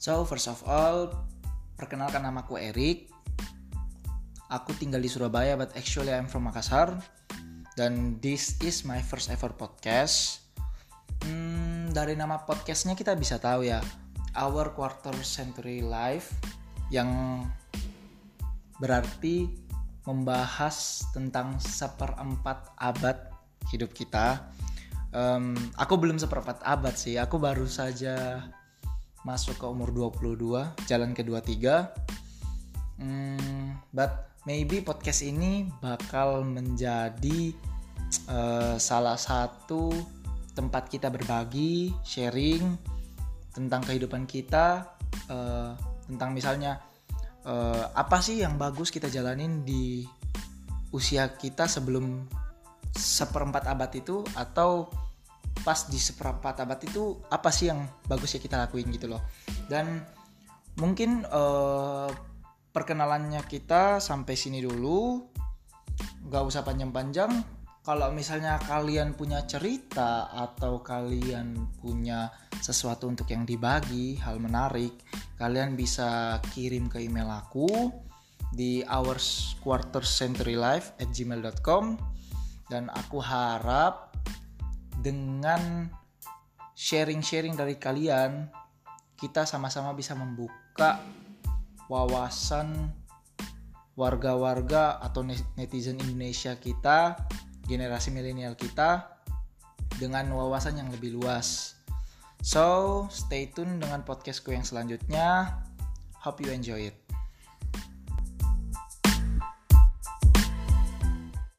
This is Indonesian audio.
So, first of all, perkenalkan namaku Erik. Aku tinggal di Surabaya, but actually I'm from Makassar. Dan this is my first ever podcast. Hmm, dari nama podcastnya kita bisa tahu ya, Our Quarter Century Life, yang berarti membahas tentang seperempat abad hidup kita. Um, aku belum seperempat abad sih, aku baru saja masuk ke umur 22, jalan ke 23. Hmm, but maybe podcast ini bakal menjadi uh, salah satu tempat kita berbagi, sharing tentang kehidupan kita, uh, tentang misalnya uh, apa sih yang bagus kita jalanin di usia kita sebelum seperempat abad itu atau pas di seperempat abad itu apa sih yang bagus ya kita lakuin gitu loh. Dan mungkin uh, perkenalannya kita sampai sini dulu. Nggak usah panjang-panjang. Kalau misalnya kalian punya cerita atau kalian punya sesuatu untuk yang dibagi hal menarik kalian bisa kirim ke email aku di hours quarter century life at gmail.com dan aku harap dengan sharing-sharing dari kalian kita sama-sama bisa membuka wawasan warga-warga atau netizen Indonesia kita, generasi milenial kita dengan wawasan yang lebih luas. So, stay tune dengan podcastku yang selanjutnya. Hope you enjoy it.